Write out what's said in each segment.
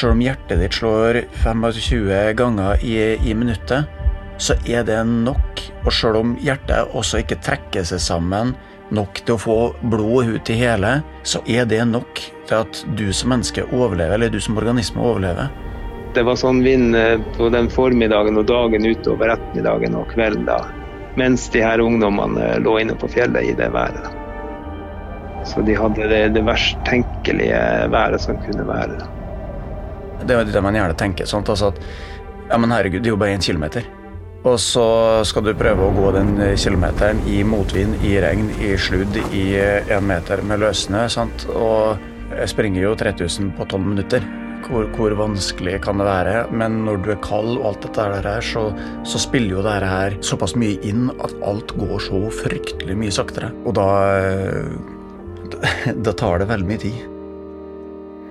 Selv om hjertet ditt slår 25 ganger i, i minuttet, så er det nok. Og selv om hjertet også ikke trekker seg sammen nok til å få blod ut i hele, så er det nok til at du som menneske overlever, eller du som organisme overlever. Det var sånn vind eh, på den formiddagen og dagen utover ettermiddagen og kvelden da, mens de her ungdommene eh, lå inne på fjellet i det været. Så de hadde det, det verst tenkelige været som kunne være. Det er det man gjerne tenker. sånn altså at ja, men herregud, det er jo bare én kilometer. Og så skal du prøve å gå den kilometeren i motvind, i regn, i sludd, i én meter med løssnø. sant? Og jeg springer jo 3000 på tolv minutter. Hvor, hvor, vanskelig kan det være? Men når du er kald og alt dette der, så, så spiller jo dette her såpass mye inn at alt går så fryktelig mye saktere. Og da Da tar det veldig mye tid.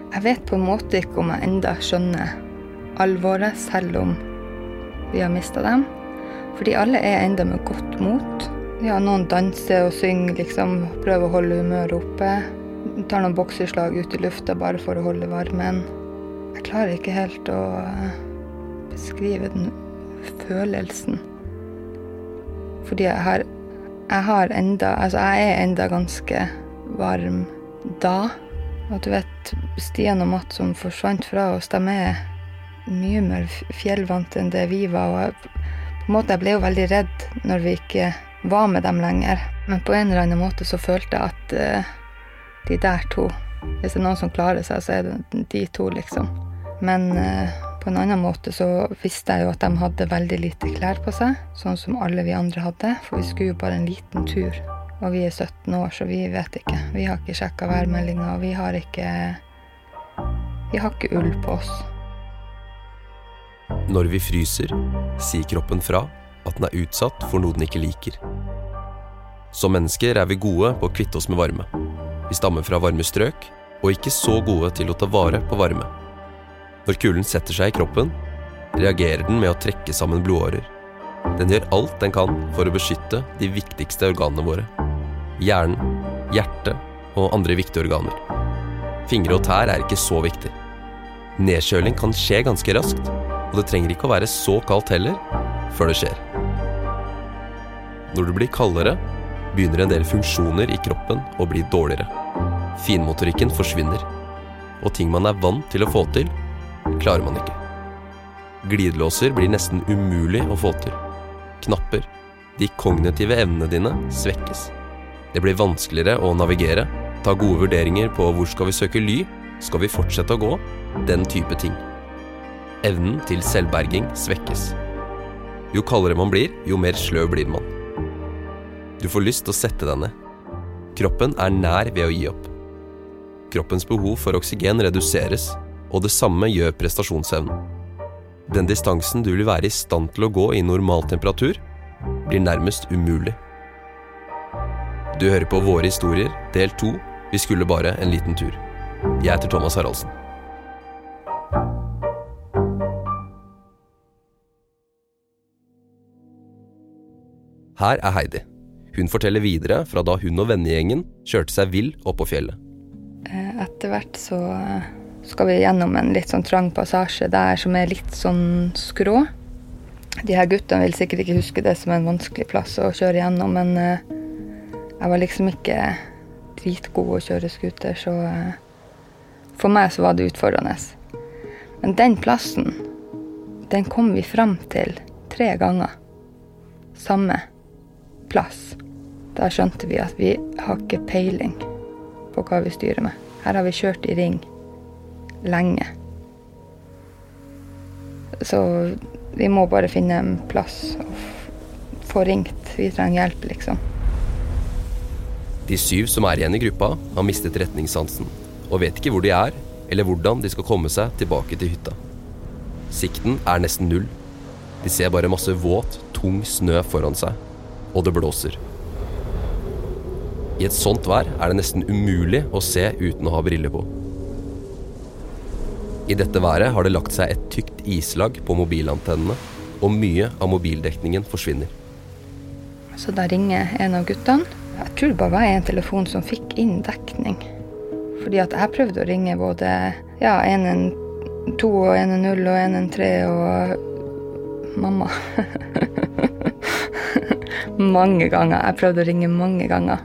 Jeg vet på en måte ikke om jeg enda skjønner alvoret, selv om vi har mista dem. Fordi alle er enda med godt mot. Ja, noen danser og synger, liksom. Prøver å holde humøret oppe. Tar noen bokseslag ut i lufta bare for å holde varmen. Jeg klarer ikke helt å eh, beskrive den følelsen. Fordi jeg har, jeg har enda Altså, jeg er enda ganske varm da. Og du vet, Stian og Matt som forsvant fra oss, de er mye mer fjellvante enn det vi var. Og jeg, på en måte, jeg ble jo veldig redd når vi ikke var med dem lenger. Men på en eller annen måte så følte jeg at uh, de der to Hvis det er noen som klarer seg, så er det de to, liksom. Men uh, på en annen måte så visste jeg jo at de hadde veldig lite klær på seg, sånn som alle vi andre hadde, for vi skulle jo bare en liten tur. Og vi er 17 år, så vi vet ikke. Vi har ikke sjekka værmeldinga, og vi har ikke Vi har ikke ull på oss. Når vi fryser, sier kroppen fra at den er utsatt for noe den ikke liker. Som mennesker er vi gode på å kvitte oss med varme. Vi stammer fra varme strøk, og ikke så gode til å ta vare på varme. Når kulden setter seg i kroppen, reagerer den med å trekke sammen blodårer. Den gjør alt den kan for å beskytte de viktigste organene våre. Hjernen, hjertet og andre viktige organer. Fingre og tær er ikke så viktig. Nedkjøling kan skje ganske raskt, og det trenger ikke å være så kaldt heller før det skjer. Når du blir kaldere, begynner en del funksjoner i kroppen å bli dårligere. Finmotorikken forsvinner, og ting man er vant til å få til, klarer man ikke. Glidelåser blir nesten umulig å få til. Knapper, de kognitive evnene dine, svekkes. Det blir vanskeligere å navigere, ta gode vurderinger på hvor skal vi søke ly, skal vi fortsette å gå, den type ting. Evnen til selvberging svekkes. Jo kaldere man blir, jo mer sløv blir man. Du får lyst til å sette deg ned. Kroppen er nær ved å gi opp. Kroppens behov for oksygen reduseres, og det samme gjør prestasjonsevnen. Den distansen du vil være i stand til å gå i normal temperatur, blir nærmest umulig. Du hører på Våre historier, del to. Vi skulle bare en liten tur. Jeg heter Thomas Haraldsen. Her er Heidi. Hun forteller videre fra da hun og vennegjengen kjørte seg vill opp på fjellet. Eh, etter hvert så skal vi gjennom en litt sånn trang passasje der som er litt sånn skrå. De her guttene vil sikkert ikke huske det som en vanskelig plass å kjøre gjennom, men eh, jeg var liksom ikke dritgod å kjøre scooter, så eh, for meg så var det utfordrende. Men den plassen, den kom vi fram til tre ganger. Samme plass. Da skjønte vi at vi har ikke peiling på hva vi styrer med. Her har vi kjørt i ring lenge. Så vi må bare finne en plass og få ringt. Vi trenger hjelp, liksom. De syv som er igjen i gruppa, har mistet retningssansen og vet ikke hvor de er, eller hvordan de skal komme seg tilbake til hytta. Sikten er nesten null. De ser bare masse våt, tung snø foran seg, og det blåser. I et sånt vær er det nesten umulig å se uten å ha briller på. I dette været har det lagt seg et tykt islag på mobilantennene, og mye av mobildekningen forsvinner. Så da ringer en av guttene. Jeg tror bare var en telefon som fikk inn dekning. Fordi at jeg prøvde å ringe både ja, 112 og en er null, og en er tre, og mamma. mange ganger. Jeg prøvde å ringe mange ganger.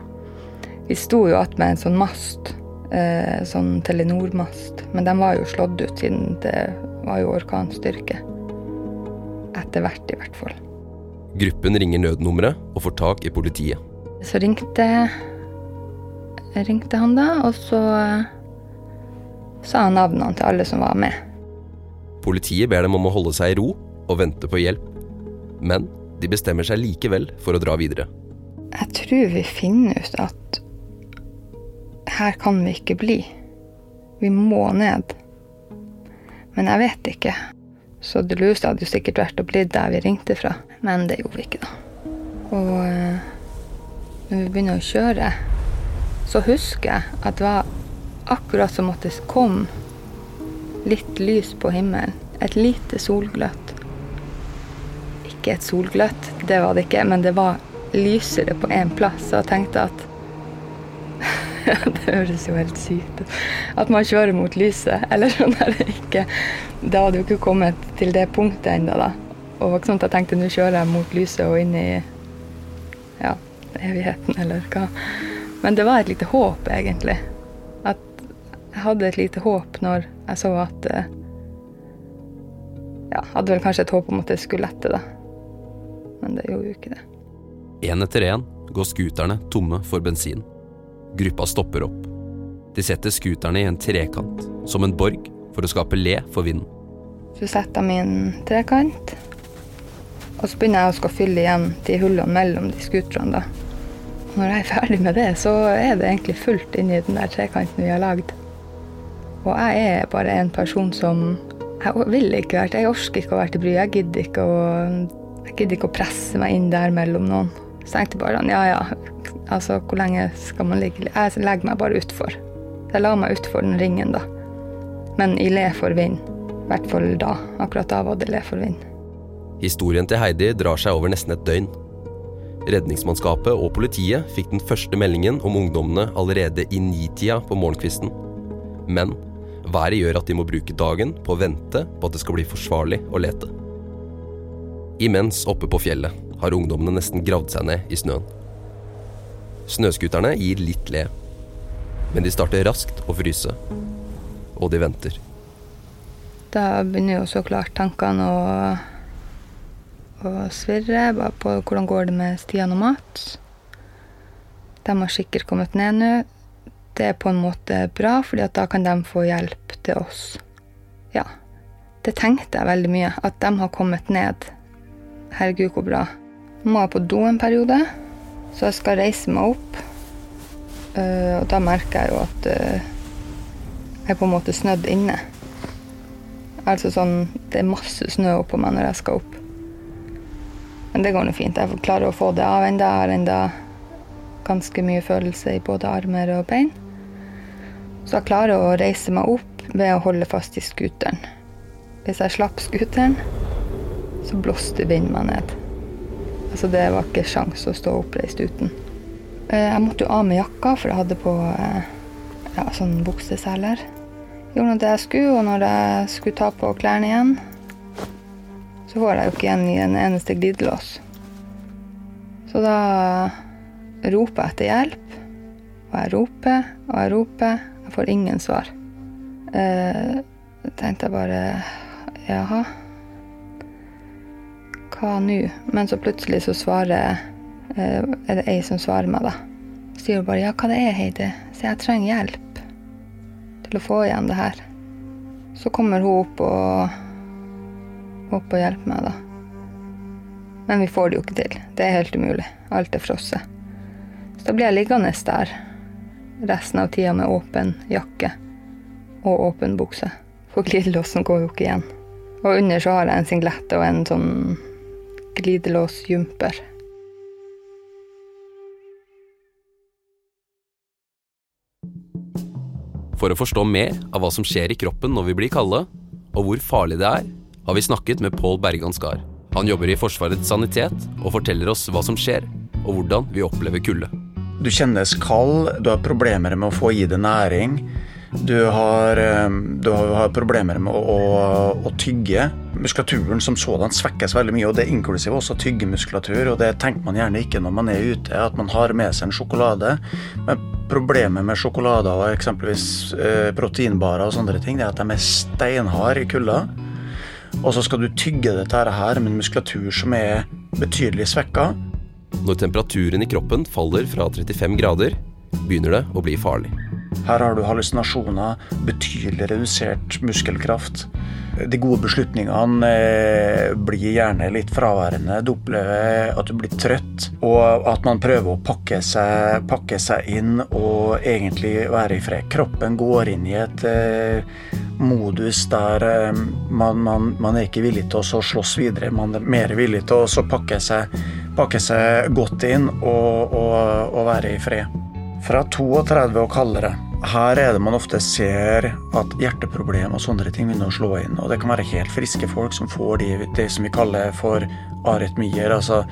Vi sto jo attmed en sånn mast, eh, sånn Telenor-mast, men de var jo slått ut siden det var jo orkanstyrke. Etter hvert, i hvert fall. Gruppen ringer nødnummeret og får tak i politiet. Så ringte, ringte han da, og så sa han navnene til alle som var med. Politiet ber dem om å holde seg i ro og vente på hjelp. Men de bestemmer seg likevel for å dra videre. Jeg tror vi finner ut at her kan vi ikke bli. Vi må ned. Men jeg vet ikke. Så det lureste hadde jo sikkert vært å bli der vi ringte fra. Men det gjorde vi ikke, da. Og når vi begynner å kjøre, så husker jeg at det var akkurat som at det kom litt lys på himmelen. Et lite solgløtt. Ikke et solgløtt, det var det ikke, men det var lysere på én plass. Og jeg tenkte at Det høres jo helt sykt ut. At man kjører mot lyset. Eller sånn er det ikke. Da hadde vi ikke kommet til det punktet ennå, da. Og det var ikke sånn at jeg tenkte nå kjører jeg mot lyset og inn i ja, evigheten, eller hva. Men det var et lite håp, egentlig. At jeg hadde et lite håp når jeg så at jeg Ja, hadde vel kanskje et håp om at det skulle lette, da. Men det gjorde jo ikke det. Én etter én går scooterne tomme for bensin. Gruppa stopper opp. De setter scooterne i en trekant, som en borg, for å skape le for vinden. Så setter jeg min trekant, og så begynner jeg å skal fylle igjen de hullene mellom de scooterne, da. Og når jeg er ferdig med det, så er det egentlig fullt inni den der trekanten vi har lagd. Og jeg er bare en person som Jeg vil ikke være Jeg orker ikke å være til bry. Jeg gidder ikke å Jeg gidder ikke å presse meg inn der mellom noen. Så jeg tenkte bare sånn, ja ja, altså hvor lenge skal man ligge Jeg legger meg bare utfor. Jeg la meg utfor den ringen, da. Men i le for vind. I hvert fall da. Akkurat da var det le for vind. Historien til Heidi drar seg over nesten et døgn. Redningsmannskapet og politiet fikk den første meldingen om ungdommene allerede i nitida på morgenkvisten. Men været gjør at de må bruke dagen på å vente på at det skal bli forsvarlig å lete. Imens oppe på fjellet har ungdommene nesten gravd seg ned i snøen. Snøskuterne gir litt le, men de starter raskt å fryse. Og de venter. Da begynner jo så klart tankene å, å svirre bare på hvordan går det med Stian og Mats. De har sikkert kommet ned nå. Det er på en måte bra, fordi da kan de få hjelp til oss. Ja. Det tenkte jeg veldig mye, at de har kommet ned. Herregud, hvor bra. Må jeg på do en periode, så jeg skal reise meg opp. Uh, og da merker jeg jo at uh, jeg er på en måte snødd inne. Altså sånn Det er masse snø oppå meg når jeg skal opp. Men det går nå fint. Jeg klarer å få det av enda. Jeg har enda ganske mye følelse i både armer og bein. Så jeg klarer å reise meg opp ved å holde fast i scooteren. Hvis jeg slapp scooteren, så blåste vinden meg ned. Altså det var ikke sjans å stå oppreist uten. Jeg måtte jo av med jakka, for jeg hadde på ja, sånn bukseseler. Gjorde nå det jeg skulle, og når jeg skulle ta på klærne igjen, så får jeg jo ikke igjen i en eneste glidelås. Så da roper jeg etter hjelp, og jeg roper og jeg roper. Jeg får ingen svar. Eh, tenkte jeg bare jaha, hva nå? Men så plutselig så svarer eh, er det ei som svarer meg, da. Sier hun bare ja, hva det er, Heidi? Så jeg trenger hjelp til å få igjen det her. Så kommer hun opp og, opp og hjelpe meg, da. Men vi får det jo ikke til. Det er helt umulig. Alt er frosset. Så da blir jeg liggende der resten av tida med åpen jakke og åpen bukse. For glidelåsen går jo ikke igjen. Og under så har jeg en singlette og en sånn glidelåsjumper. For å forstå mer av hva som skjer i kroppen når vi blir kalde, og hvor farlig det er, har vi snakket med Pål Bergan Skar. Han jobber i Forsvarets sanitet og forteller oss hva som skjer, og hvordan vi opplever kulde. Du kjennes kald, du har problemer med å få i deg næring. Du har, eh, du har problemer med å, å, å, tygge. Muskulaturen som sådan svekkes veldig mye, og det er inklusiv også tyggemuskulatur. og Det tenker man gjerne ikke når man er ute, at man har med seg en sjokolade. Men problemet med sjokolader og eksempelvis eh, proteinbarer og sånne ting, det er at de er steinharde i kulda. Og så skal du tygge dette her med en muskulatur som er betydelig svekka. Når temperaturen i kroppen faller fra 35 grader, begynner det å bli farlig. Her har du hallusinasjoner, betydelig redusert muskelkraft. De gode beslutningene eh, blir gjerne litt fraværende. Du opplever at du blir trøtt, og at man prøver å pakke seg, pakke seg inn og egentlig være i fred. Kroppen går inn i et eh, modus der eh, man, man, man, er ikke villig til å slåss videre. Man er mer villig til å pakke seg, pakke seg godt inn og, og, og være i fred. Fra 32 og kaldere her er det man ofte ser at hjerteproblemer og sånne ting begynner å slå inn. Og det kan være helt friske folk som får de, det som vi kaller for arytmier. Altså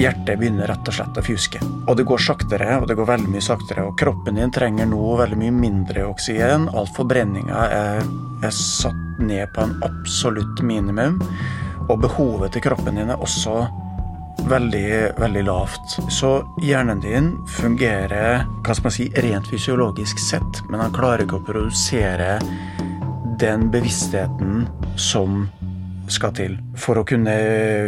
hjertet begynner rett og slett å fjuske. Og det går saktere, og det går veldig mye saktere. Og kroppen din trenger nå veldig mye mindre oksygen. All forbrenninga er, er satt ned på en absolutt minimum. Og behovet til kroppen din er også veldig, veldig lavt. Så hjernen din fungerer hva skal man si, rent fysiologisk sett, men han klarer ikke å produsere den bevisstheten som skal til for å kunne,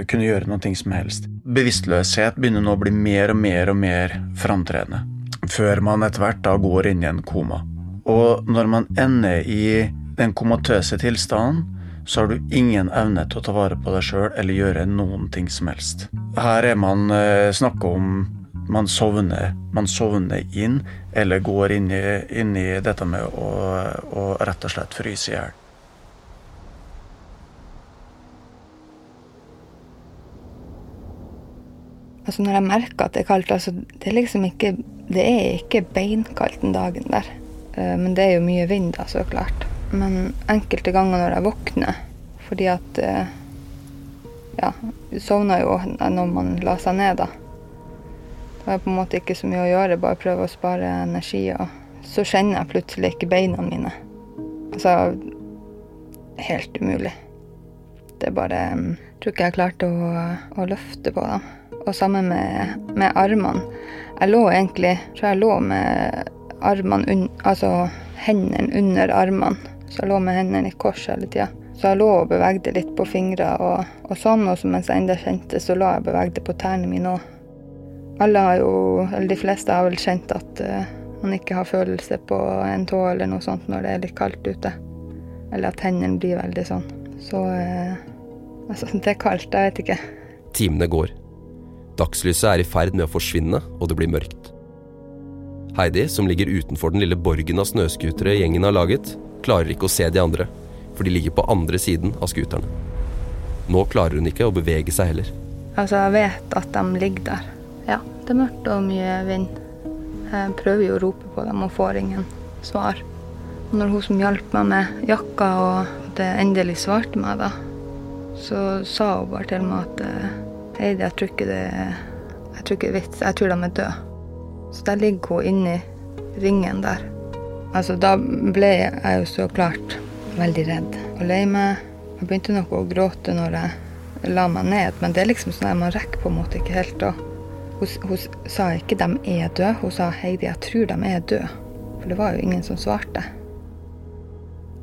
kunne gjøre noe som helst. Bevisstløshet begynner nå å bli mer og mer og mer framtredende, før man etter hvert da går inn i en koma. Og når man ender i den komatøse tilstanden, så har du ingen evne til å ta vare på deg sjøl eller gjøre noen ting som helst. Her er man eh, snakka om man sovner, man sovner inn, eller går inn i, inn i dette med å, å, rett og slett fryse i hjel. Altså når jeg merker at det er kaldt, altså det er liksom ikke Det er ikke beinkaldt den dagen der. Eh, men det er jo mye vind, da, så klart. Men enkelte ganger når jeg våkner fordi at eh, Ja, sovner jo når man la seg ned, da. Da er på en måte ikke så mye å gjøre, bare prøve å spare energi. Og så kjenner jeg plutselig ikke beina mine. Altså Helt umulig. Det er bare Jeg mm, tror ikke jeg klarte å, å løfte på dem. Og sammen med, med armene. Jeg lå egentlig tror jeg lå med armene Altså hendene under armene så jeg lå med hendene i kors hele tida. Så jeg lå og bevegde litt på fingre og, og sånn, og så mens jeg ennå kjente, så lå jeg og bevegde på tærne mine òg. Alle har jo, eller de fleste har vel kjent at uh, man ikke har følelse på en tå eller noe sånt når det er litt kaldt ute. Eller at hendene blir veldig sånn. Så uh, altså, det er kaldt, jeg vet ikke. Timene går. Dagslyset er i ferd med å forsvinne, og det blir mørkt. Heidi, som ligger utenfor den lille borgen av snøscootere gjengen har laget, klarer ikke å se de andre, for de ligger på andre siden av scooterne. Nå klarer hun ikke å bevege seg heller. Altså, jeg vet at de ligger der. Ja, det er mørkt og mye vind. Jeg prøver jo å rope på dem og får ingen svar. Og når hun som hjalp meg med jakka og det endelig svarte meg, da, så sa hun bare til meg at eh, Heidi, jeg tror ikke det er vits. Jeg tror de er døde. Så der ligger hun inni ringen der. Altså, da ble jeg jo så klart veldig redd og lei meg. Jeg begynte nok å gråte når jeg la meg ned, men det er liksom sånn at man rekker på en måte ikke helt å hun, hun, sa ikke 'de er døde', hun sa 'Heidi, jeg tror de er døde'. For det var jo ingen som svarte.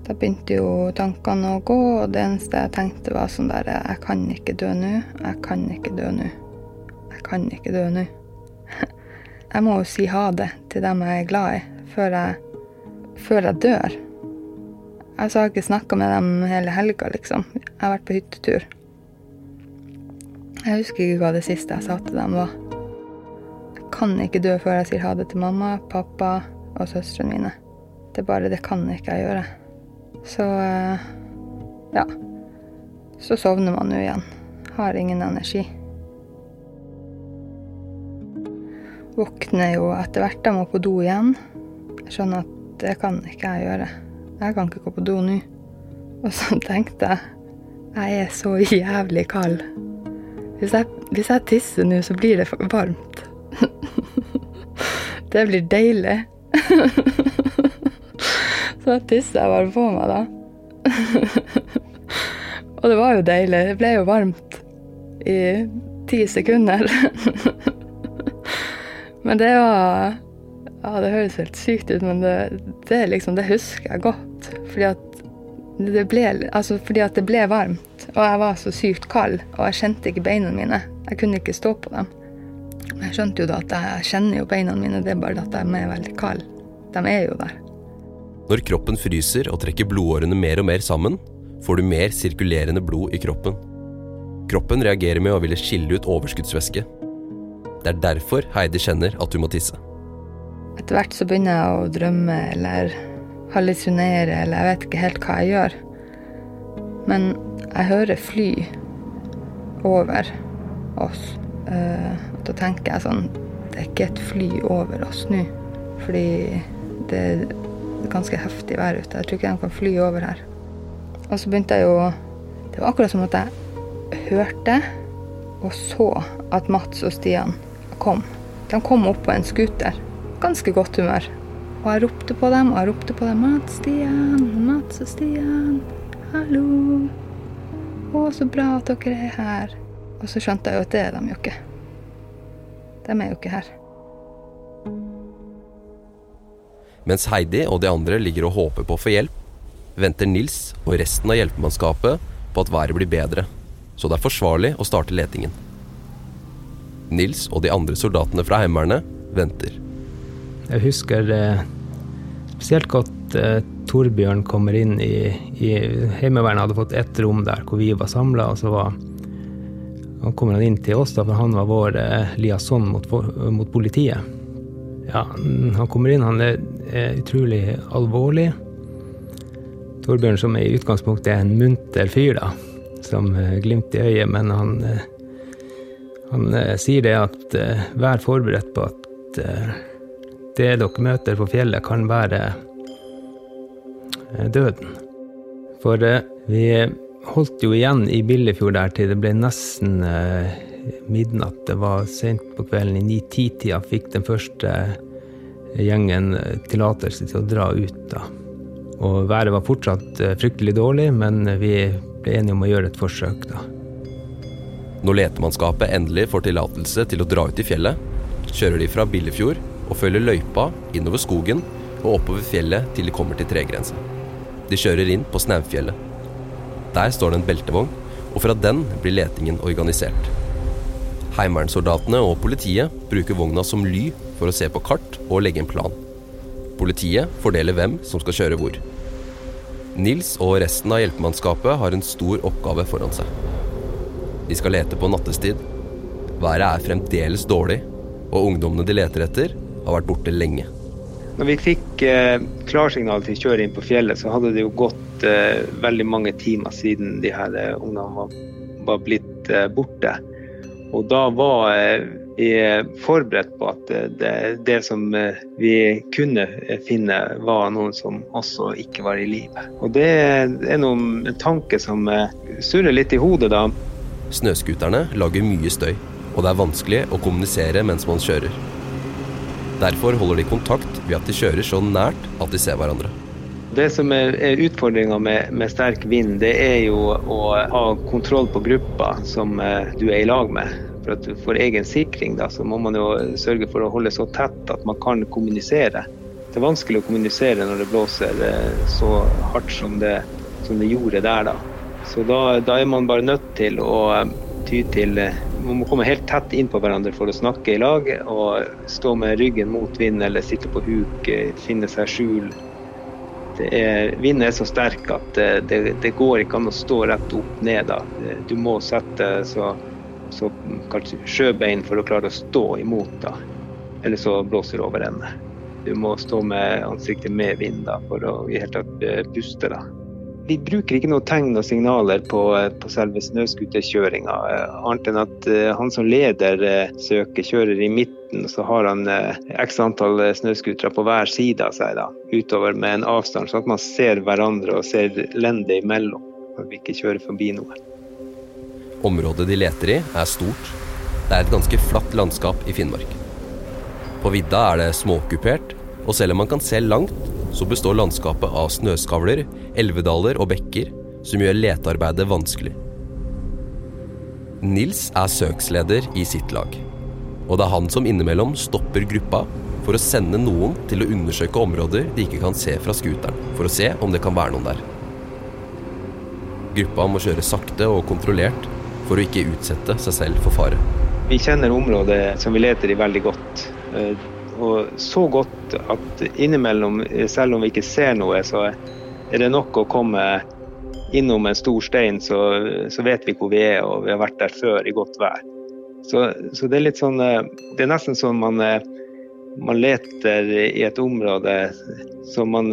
Da begynte jo tankene å gå, og det eneste jeg tenkte, var sånn der 'Jeg kan ikke dø nå. Jeg kan ikke dø nå. Jeg kan ikke dø nå'. Jeg må jo si ha det til dem jeg er glad i, før jeg før jeg dør. Jeg har ikke snakka med dem hele helga, liksom. Jeg har vært på hyttetur. Jeg husker ikke hva det siste jeg sa til dem var. Jeg kan ikke dø før jeg sier ha det til mamma, pappa og søstrene mine. Det er bare det kan ikke jeg gjøre. Så eh, ja. Så sovner man jo igjen. Har ingen energi. Våkner jo etter hvert. Jeg må på do igjen. Jeg skjønner at det kan ikke jeg gjøre. Jeg kan ikke gå på do nå. Og så tenkte jeg jeg er så jævlig kald. Hvis jeg, hvis jeg tisser nå, så blir det varmt. det blir deilig. Så tissa jeg bare på meg, da. og det var jo deilig. Det ble jo varmt i ti sekunder. men det var Ja, det høres helt sykt ut, men det, det, liksom, det husker jeg godt. Fordi at ble, altså fordi at det ble varmt, og jeg var så sykt kald, og jeg kjente ikke beina mine. Jeg kunne ikke stå på dem. Jeg skjønte jo da at jeg kjenner jo beina mine, det er bare at de er veldig kalde. De er jo der. Når kroppen fryser og trekker blodårene mer og mer sammen, får du mer sirkulerende blod i kroppen. Kroppen reagerer med å ville skille ut overskuddsvæske. Det er derfor Heidi kjenner at du må tisse. Etter hvert så begynner jeg å drømme eller hallusinere eller jeg vet ikke helt hva jeg gjør. Men jeg hører fly over oss. og da tenker jeg sånn Det er ikke et fly over oss nå. Fordi det er ganske heftig vær ute. Jeg tror ikke de kan fly over her. Og så begynte jeg jo Det var akkurat som at jeg hørte og så at Mats og Stian kom. De kom opp på en scooter. Ganske godt humør. Og jeg ropte på dem, og jeg ropte på dem. 'Mats, Stian, Mats og Stian, hallo.' 'Å, så bra at dere er her.' Og så skjønte jeg jo at det er de jo ikke. De er jo ikke her. Mens Heidi og de andre ligger og håper på å få hjelp, venter Nils og resten av hjelpemannskapet på at været blir bedre, så det er forsvarlig å starte letingen. Nils og de andre soldatene fra Heimevernet venter. Jeg husker eh, spesielt godt eh, Torbjørn kommer inn i, i Heimevernet hadde fått ett rom der hvor vi var samla, og så var han kommer han inn til oss, da, for han var vår eh, liaison mot, mot politiet. Ja, han kommer inn, han er, er utrolig alvorlig. Torbjørn, som i utgangspunktet er en munter fyr, da, som glimt i øyet, men han, han sier det at vær forberedt på at det dere møter på fjellet, kan være døden. For vi holdt jo igjen i Billefjord der til det ble nesten midnatt. Det var sent på kvelden, i ni-ti-tida fikk den første gjengen tillatelse til å dra ut. da. Og været var fortsatt eh, fryktelig dårlig, men vi ble enige om å gjøre et forsøk, da. Når letemannskapet endelig får tillatelse til å dra ut i fjellet, kjører de fra Billefjord og følger løypa innover skogen og oppover fjellet til de kommer til tregrensa. De kjører inn på Snaufjellet. Der står det en beltevogn, og fra den blir letingen organisert. Heimevernssoldatene og politiet bruker vogna som ly for å se på kart og legge en plan. Politiet fordeler hvem som skal kjøre hvor. Nils og resten av hjelpemannskapet har en stor oppgave foran seg. De skal lete på nattestid. Været er fremdeles dårlig, og ungdommene de leter etter, har vært borte lenge. Når vi fikk eh, klarsignal til å kjøre inn på fjellet, så hadde det jo gått eh, veldig mange timer siden de her eh, ungene var, var, blitt eh, borte. Og da var eh, vi forberedt på at det, det, som eh, vi kunne finne, var noen som også ikke var i live. Og det er noen, en tanke som eh, surrer litt i hodet da. Snøskuterne lager mye støy, og det er vanskelig å kommunisere mens man kjører. Derfor holder de kontakt ved at de kjører så nært at de ser hverandre. Det som er, er utfordringa med, med, sterk vind, det er jo å ha kontroll på gruppa som du er i lag med. For, at for egen sikring da, så må man jo sørge for å holde så tett at man kan kommunisere. Det er vanskelig å kommunisere når det blåser eh, så hardt som det, som det gjorde der. Da. Så da, da, er man bare nødt til å eh, ty til eh, Man må komme helt tett inn på hverandre for å snakke i lag. Og stå med ryggen mot vind eller sitte på huk, finne seg skjul. Er, vinden er så sterk at det, det, går ikke an å stå rett opp ned. Da. Du må sette så så sjøbein for å klare å stå imot. da. Eller så blåser det over ende. Du må stå med ansiktet med vind da, for å i hele tatt eh, puste. da. Vi bruker ikke noe tegn og signaler på, eh, på selve snøscooterkjøringa, eh, annet enn at han som leder søket, kjører i midten, så har han x antall snøscootere på hver side av seg, da, utover med en avstand, sånn at man ser hverandre og ser lendet imellom, at vi ikke kjører forbi noe. Området de leter i, er stort. Det er et ganske flatt landskap i Finnmark. På vidda er det småokkupert, og selv om man kan se langt, så består landskapet av snøskavler, elvedaler og bekker som gjør letearbeidet vanskelig. Nils er søksleder i sitt lag, og det er han som innimellom stopper gruppa for å sende noen til å undersøke områder de ikke kan se fra scooteren, for å se om det kan være noen der. Gruppa må kjøre sakte og kontrollert for å ikke utsette seg selv for fare. Vi kjenner området som vi leter i veldig godt. Eh, og så godt at innimellom, selv om vi ikke ser noe, så er det nok å komme innom en stor stein, så, så vet vi hvor vi er, og vi har vært der før i godt vær. Så, så det er litt sånn eh, Det er nesten sånn man, eh, man leter i et område så man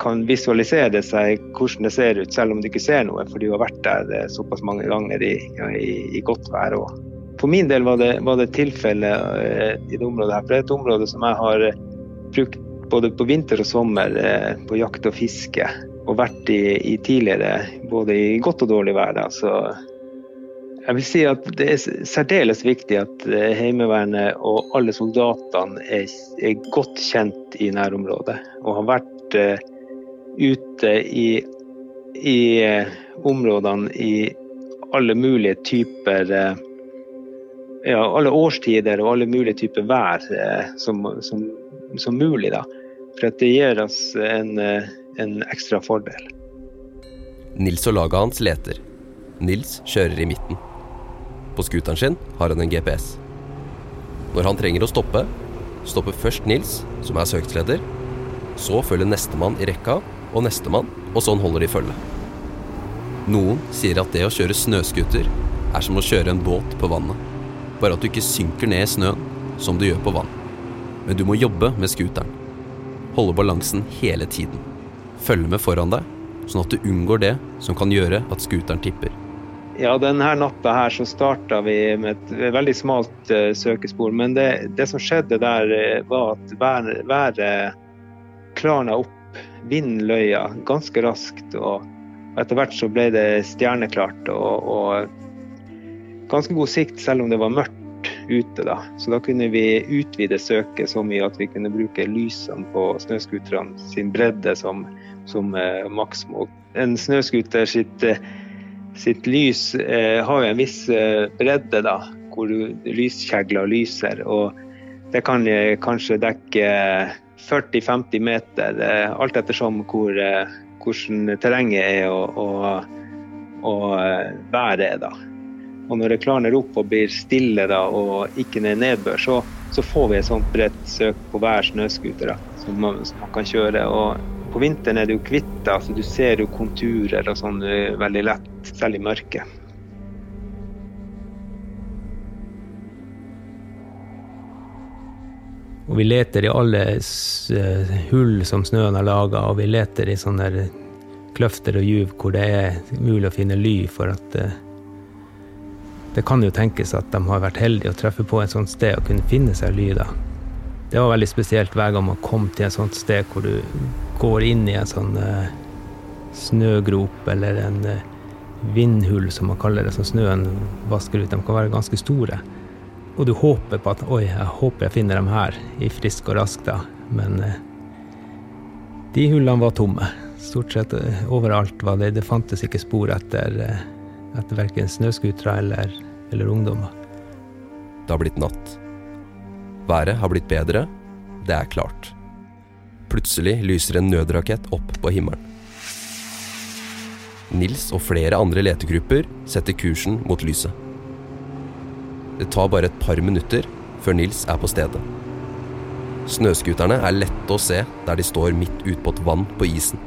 kan visualisere seg hvordan det ser ut, selv om du ikke ser noe, for du har vært der såpass mange ganger i, i, i godt vær. òg. For min del var det, var det tilfelle eh, i det området her. For det er et område som jeg har eh, brukt både på vinter og sommer eh, på jakt og fiske. Og vært i, i tidligere, både i godt og dårlig vær. Så jeg vil si at det er særdeles viktig at Heimevernet og alle soldatene er, er godt kjent i nærområdet. Og har vært ute i, i områdene i alle mulige typer ja, alle årstider og alle mulige typer vær eh, som, som, som, mulig. Da. For at det gir oss en, eh, en ekstra fordel. Nils og laget hans leter. Nils kjører i midten. På scooteren sin har han en GPS. Når han trenger å stoppe, stopper først Nils, som er søksleder. Så følger nestemann i rekka, og nestemann, og sånn holder de følge. Noen sier at det å kjøre snøscooter er som å kjøre en båt på vannet bare at du ikke synker ned i snøen, som du gjør på vann. Men du må jobbe med scooteren. Holde balansen hele tiden. Følge med foran deg, sånn at du unngår det som kan gjøre at scooteren tipper. Ja, denne natta her så starta vi med et veldig smalt uh, søkespor. Men det, det, som skjedde der, uh, var at været, været klarna opp. Vinden løya ganske raskt. Og etter hvert så ble det stjerneklart. og, og ganske god sikt selv om det var mørkt ute. da. Så da kunne vi utvide søket så mye at vi kunne bruke lysene på snøscooterne sin bredde som, som eh, maksmål. En snøscooter sitt, eh, sitt, lys eh, har jo en viss eh, bredde, da, hvor lyskjegler lyser. Og det kan eh, kanskje dekke 40-50 meter, eh, alt ettersom hvor, hvordan terrenget er og, og, og været er. da. Og når det klarner opp og blir stille da, og ikke ned nedbør, så, så, får vi et sånt bredt søk på hver snøscooter som, som, man kan kjøre. Og på vinteren er det jo hvitt, så du ser jo konturer og sånn veldig lett, selv i mørket. Og vi leter i alle eh, hull som snøen har laga, og vi leter i sånne kløfter og juv hvor det er mulig å finne ly for at eh, det kan jo tenkes at de har vært heldige å treffe på et sånt sted og kunne finne seg lyder. Det var veldig spesielt hver gang man kom til et sånt sted hvor du går inn i en sånn uh, snøgrop eller en uh, vindhull, som man kaller det, som snøen vasker ut. De kan være ganske store. Og du håper på at oi, jeg håper jeg finner dem her i frisk og rask, da. Men uh, de hullene var tomme. Stort sett overalt var det. Det fantes ikke spor etter etter verken snøscootere eller, eller ungdommer. Det har blitt natt. Været har blitt bedre, det er klart. Plutselig lyser en nødrakett opp på himmelen. Nils og flere andre letegrupper setter kursen mot lyset. Det tar bare et par minutter før Nils er på stedet. Snøscooterne er lette å se der de står midt ute på et vann på isen.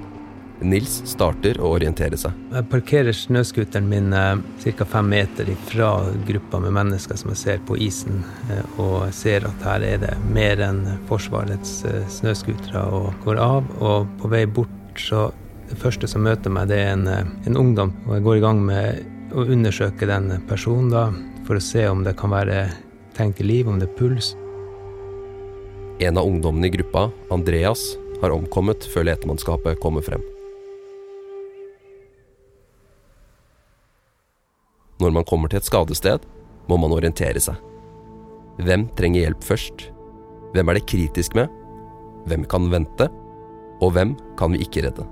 Nils starter å orientere seg. Jeg parkerer snøscooteren min eh, ca. fem meter fra gruppa med mennesker som jeg ser på isen, eh, og ser at her er det mer enn Forsvarets eh, snøscootere og går av. Og på vei bort så Det første som møter meg, det er en, en ungdom, og jeg går i gang med å undersøke den personen da, for å se om det kan være tegn til liv, om det er puls. En av ungdommene i gruppa, Andreas, har omkommet før letemannskapet kommer frem. Når man kommer til et skadested, må man orientere seg. Hvem trenger hjelp først? Hvem er det kritisk med? Hvem kan vente? Og hvem kan vi ikke redde?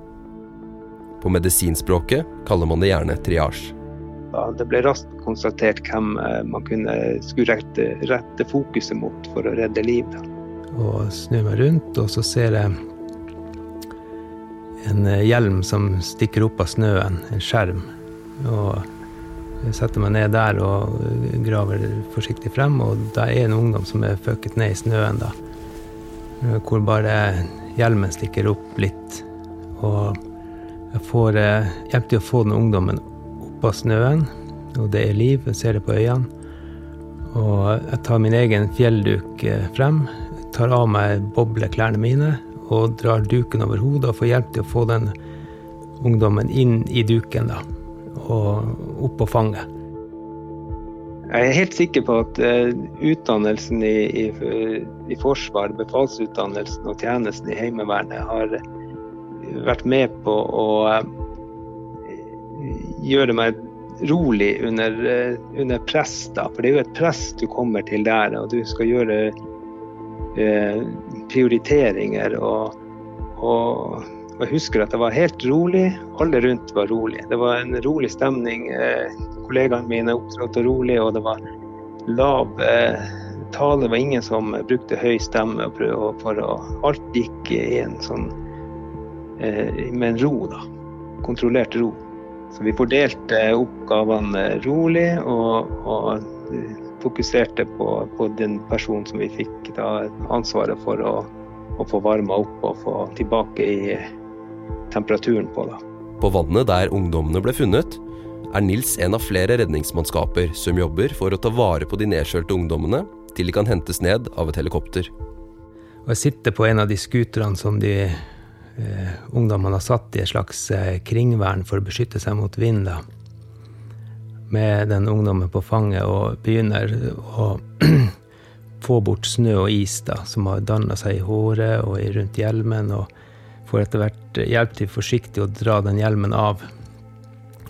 På medisinspråket kaller man det gjerne triasje. Det ble raskt konstatert hvem eh, man kunne skulle rette, rette fokuset mot for å redde liv. Og snur meg rundt, og så ser jeg en hjelm som stikker opp av snøen, en skjerm. Og jeg setter meg ned der og graver forsiktig frem, og det er en ungdom som er føket ned i snøen, da. Eh, hvor bare hjelmen stikker opp litt. Og jeg får hjelp til å få den ungdommen opp av snøen, og det er liv. Jeg ser det på øynene. Og jeg tar min egen fjellduk eh, frem, tar av meg bobleklærne mine og drar duken over hodet og får hjelp til å få den ungdommen inn i duken, da. Og opp på fanget. Jeg er helt sikker på at uh, utdannelsen i, i, i Forsvaret, befalsutdannelsen og tjenesten i Heimevernet har vært med på å uh, gjøre meg rolig under, uh, under, press. da, For det er jo et press du kommer til der, og du skal gjøre prioriteringer. Og, og, og, jeg husker at det var helt rolig. Alle rundt var rolig. Det var en rolig stemning kollegaene mine opptrådte rolig, og det var lav eh, tale. Det var ingen som brukte høy stemme for å Alt gikk i en sånn eh, med en ro, da. Kontrollert ro. Så vi fordelte oppgavene rolig og, og fokuserte på, på, den personen som vi fikk da, ansvaret for å, å få varma opp og få tilbake i temperaturen på. Da. På vannet der ungdommene ble funnet, er Nils en av flere redningsmannskaper som jobber for å ta vare på de nedkjølte ungdommene til de kan hentes ned av et helikopter. Og jeg sitter på en av de skuterne som de eh, ungdommene har satt i et slags eh, kringvern for å beskytte seg mot vind. Da. Med den ungdommen på fanget og begynner å få bort snø og is da, som har danna seg i håret og rundt hjelmen. Og får etter hvert hjelp til forsiktig å dra den hjelmen av.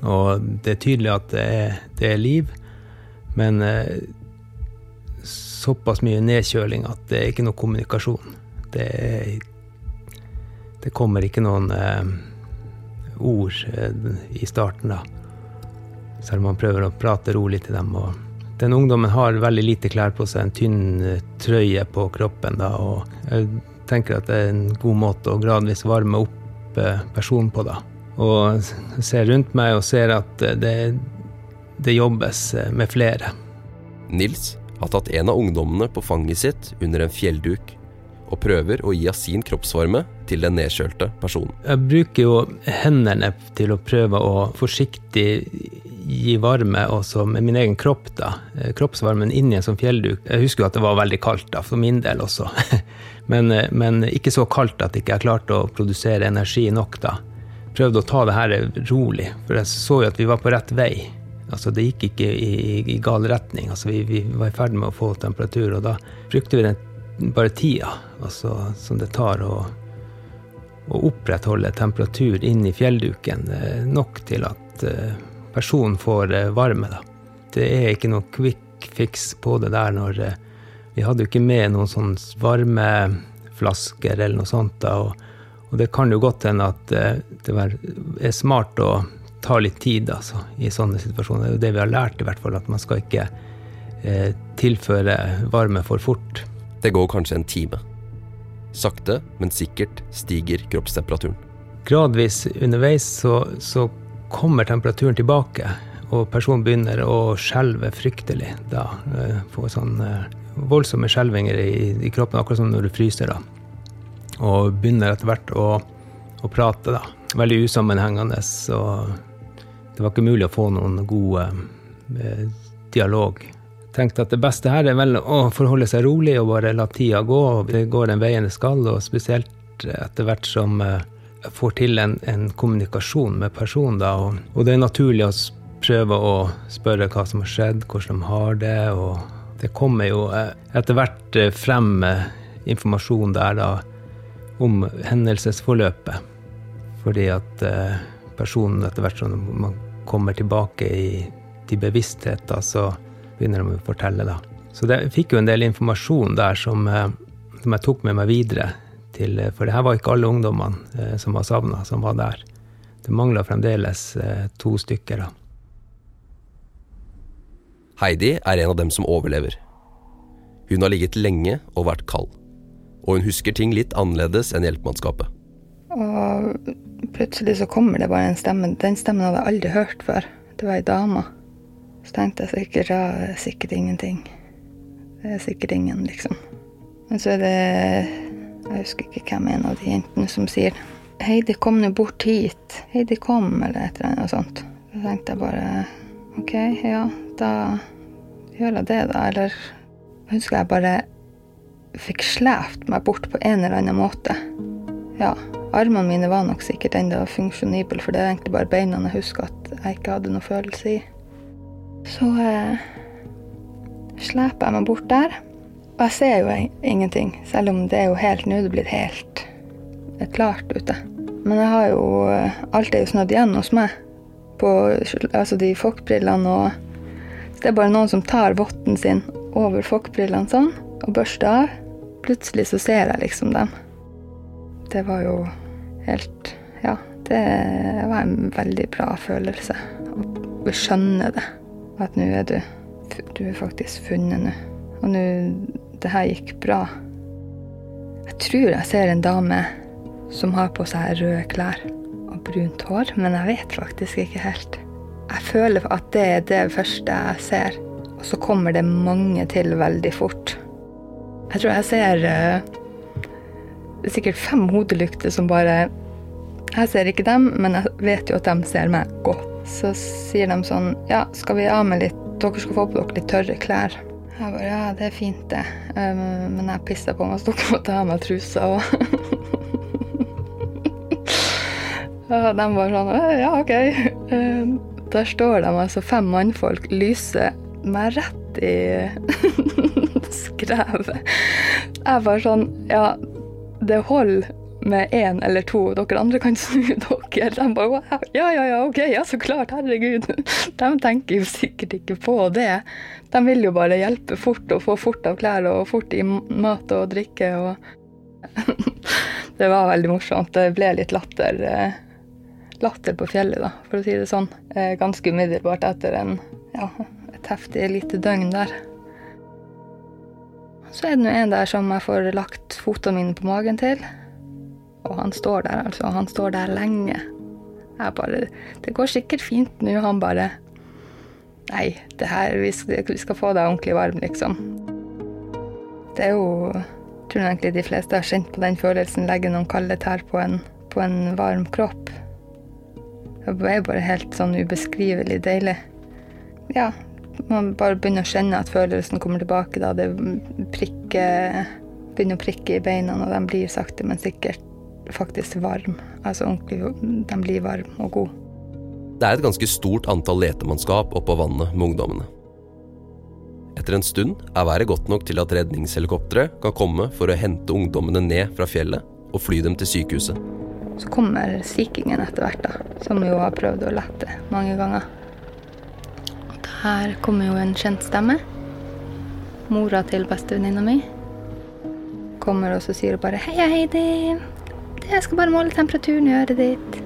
Og det er tydelig at det er, det er liv, men eh, såpass mye nedkjøling at det er ikke noe kommunikasjon. Det, er, det kommer ikke noen eh, ord eh, i starten, da. Selv om man prøver å prate rolig til dem. Og den ungdommen har veldig lite klær på seg, en tynn eh, trøye på kroppen. da, og jeg tenker at det er en god måte å gradvis varme opp eh, personen på. da og ser rundt meg og ser at det, det jobbes med flere. Nils har tatt en av ungdommene på fanget sitt under en fjellduk og prøver å gi av sin kroppsvarme til den nedkjølte personen. Jeg bruker jo hendene til å prøve å forsiktig gi varme også med min egen kropp. da. Kroppsvarmen inni en sånn fjellduk. Jeg husker jo at det var veldig kaldt da, for min del også. Men, men ikke så kaldt at jeg ikke klarte å produsere energi nok da prøvde å ta det her rolig, for jeg så jo at vi var på rett vei. Altså, det gikk ikke i, i, i gal retning. Altså, vi, vi, var i ferd med å få temperatur, og da brukte vi den, bare tida altså, som det tar å, å opprettholde temperatur inn i fjellduken, eh, nok til at uh, personen får varme. Da. Det er ikke noe quick fix på det der når Vi hadde jo ikke med noen sånne varmeflasker eller noe sånt. da, og og det kan jo godt hende at eh, det er smart å ta litt tid altså, i sånne situasjoner. Det er det vi har lært, i hvert fall, at man skal ikke eh, tilføre varme for fort. Det går kanskje en time. Sakte, men sikkert stiger kroppstemperaturen. Gradvis underveis så, så kommer temperaturen tilbake, og personen begynner å skjelve fryktelig. Da eh, får sånn eh, voldsomme skjelvinger i, i kroppen, akkurat som når du fryser. da og begynner etter hvert å, å, prate. da. Veldig usammenhengende. Og det var ikke mulig å få noen god eh, dialog. Tenkte at det beste her er vel å forholde seg rolig og bare la tida gå. Det går den veien det skal, og spesielt etter hvert som eh, jeg får til en, en kommunikasjon med personen. da, og, og, det er naturlig å prøve å spørre hva som har skjedd, hvordan de har det. og det kommer jo eh, etter hvert eh, frem eh, informasjon der da om hendelsesforløpet. Fordi at personen etter hvert som man kommer tilbake i, til bevisstheten, så begynner de å fortelle. da. Så jeg fikk jo en del informasjon der som, som, jeg tok med meg videre til For det her var ikke alle ungdommene som var savna, som var der. Det mangla fremdeles to stykker. da. Heidi er en av dem som overlever. Hun har ligget lenge og vært kald. Og hun husker ting litt annerledes enn hjelpemannskapet. Og plutselig så kommer det bare en stemme. Den stemmen hadde jeg aldri hørt før. Det var ei dame. Så tenkte jeg sikkert ja, det er sikkert ingenting. Det er sikkert ingen, liksom. Men så er det Jeg husker ikke hvem en av de jentene som sier Heidi, kom nå bort hit. Heidi, kom, eller et eller annet sånt. Så tenkte jeg bare OK, ja, da gjør jeg det, da. Eller jeg husker jeg bare fikk slept meg bort på en eller annen måte. Ja, armene mine var nok sikkert enda funksjonible, for det er egentlig bare beina jeg husker at jeg ikke hadde noe følelse i. Så eh, sleper jeg meg bort der. Og jeg ser jo ingenting, selv om det er jo helt Nå det blitt helt er klart ute. Men jeg har jo Alt er jo snødd igjen hos meg. På altså de fokkbrillene og Det er bare noen som tar votten sin over fokkbrillene sånn, og børster av. Plutselig så ser jeg liksom dem. Det var jo helt Ja, det var en veldig bra følelse. Å skjønne det. At nå er du Du er faktisk funnet nå. Og nå Det her gikk bra. Jeg tror jeg ser en dame som har på seg røde klær brunt hår, men jeg vet faktisk ikke helt. Jeg føler at det er det første jeg ser, og så kommer det mange til veldig fort. Jeg tror jeg ser uh, er sikkert fem hodelykter som bare Jeg ser ikke dem, men jeg vet jo at de ser meg godt. Så sier de sånn Ja, skal vi av med litt Dere skal få på dere litt tørre klær. Jeg bare Ja, det er fint, det. Um, men jeg pissa på meg, så dere måtte ha av meg trusa og Ja, de var sånn Ja, OK. Um, der står de altså fem mannfolk, lyser meg rett i skrevet. Jeg var sånn Ja, det holder med én eller to. Dere andre kan snu dere. De bare wow, ja, ja, ja, OK, ja, så klart. Herregud. De tenker jo sikkert ikke på det. De vil jo bare hjelpe fort og få fort av klær og fort i mat og drikke og Det var veldig morsomt. Det ble litt latter. Latter på fjellet, da, for å si det sånn. Ganske umiddelbart etter en, ja, et heftig lite døgn der. Så er det nå en der som jeg får lagt fotene mine på magen til. Og han står der, altså. Han står der lenge. Jeg bare Det går sikkert fint nå. Han bare Nei, det her vi skal få deg ordentlig varm, liksom. Det er jo Jeg tror egentlig de fleste har kjent på den følelsen. Legge noen kalde tær på en, på en varm kropp. Det er bare helt sånn ubeskrivelig deilig. Ja, man bare begynner å kjenne at følelsen kommer tilbake da. Det prikker Begynner å prikke i beina, og de blir sakte, men sikkert faktisk varm. Altså ordentlig De blir varm og god. Det er et ganske stort antall letemannskap oppå vannet med ungdommene. Etter en stund er været godt nok til at redningshelikoptre kan komme for å hente ungdommene ned fra fjellet og fly dem til sykehuset. Så kommer Sea Kingen etter hvert, da, som jo har prøvd å lette mange ganger. Og Her kommer jo en kjent stemme. Mora til bestevenninna mi. Kommer og så sier hun bare 'Hei, Heidi. Jeg skal bare måle temperaturen i øret ditt'.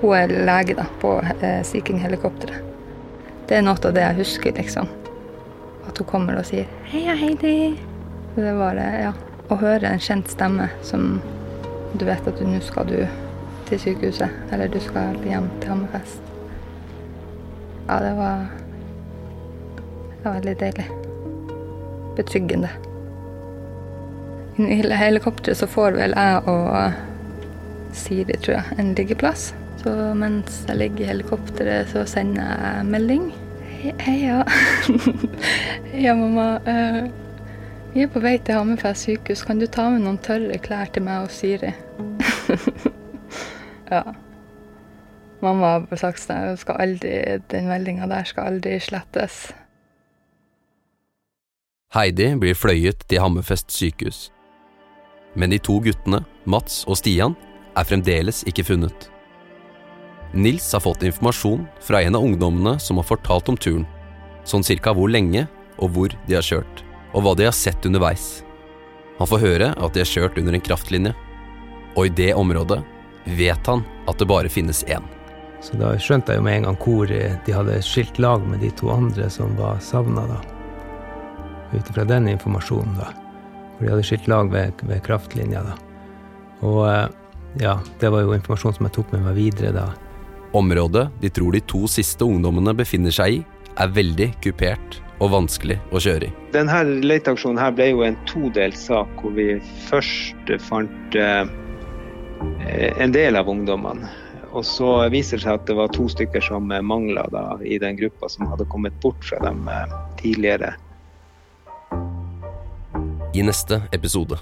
Hun er lege da, på eh, Sea King-helikopteret. Det er noe av det jeg husker, liksom. At hun kommer og sier 'Heia, Heidi'. Det er bare, ja, Å høre en kjent stemme som du vet at nå skal du til sykehuset, eller du skal hjem til Hammerfest. Ja, det var det var veldig deilig. Betryggende. I helikopteret så får vel jeg og Siri, tror jeg, en liggeplass. Så mens jeg ligger i helikopteret, så sender jeg melding. Heia. Heia, mamma. Vi er på vei til Hammerfest sykehus. Kan du ta med noen tørre klær til meg og Siri? ja. Mamma har sagt at den meldinga der skal aldri slettes. Heidi blir fløyet til Hammerfest sykehus. Men de to guttene, Mats og Stian, er fremdeles ikke funnet. Nils har fått informasjon fra en av ungdommene som har fortalt om turen, sånn cirka hvor lenge og hvor de har kjørt, og hva de har sett underveis. Han får høre at de har kjørt under en kraftlinje, Og i det området vet han at det bare finnes én. Så da skjønte jeg jo med en gang hvor eh, de hadde skilt lag med de to andre som var savna, da. Ut ifra den informasjonen, da. Hvor de hadde skilt lag ved, ved kraftlinja, da. Og eh, ja, det var jo informasjon som jeg tok med meg videre, da. Området de tror de to siste ungdommene befinner seg i, er veldig kupert og vanskelig å kjøre i. Denne leteaksjonen her ble jo en todelt sak, hvor vi først fant eh, en del av ungdommene. Og så viser det seg at det var to stykker som mangla i den gruppa som hadde kommet bort fra dem eh, tidligere. I neste episode.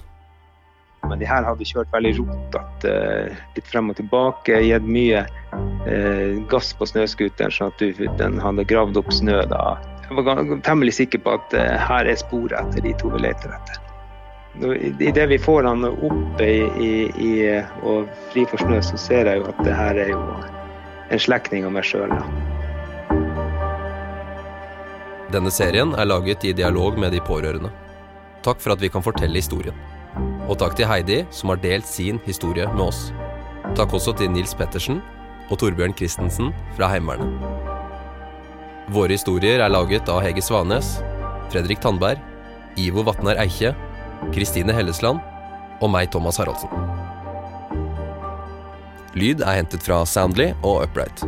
Men de her hadde kjørt veldig rotete, eh, litt frem og tilbake, gitt mye eh, gass på snøscooteren, sånn at du, den hadde gravd opp snø. da. Jeg var temmelig sikker på at eh, her er sporet etter de to vi leter etter. Idet vi får han oppe i, i, i, og fri for snø, så ser jeg jo at det her er jo en slektning av meg sjøl. Denne serien er laget i dialog med de pårørende. Takk for at vi kan fortelle historien. Og takk til Heidi, som har delt sin historie med oss. Takk også til Nils Pettersen og Torbjørn Christensen fra Heimevernet. Våre historier er laget av Hege Svanes, Fredrik Tandberg, Ivo Vatnar Eikje, Kristine Hellesland og meg, Thomas Haraldsen. Lyd er hentet fra Soundly og Upright.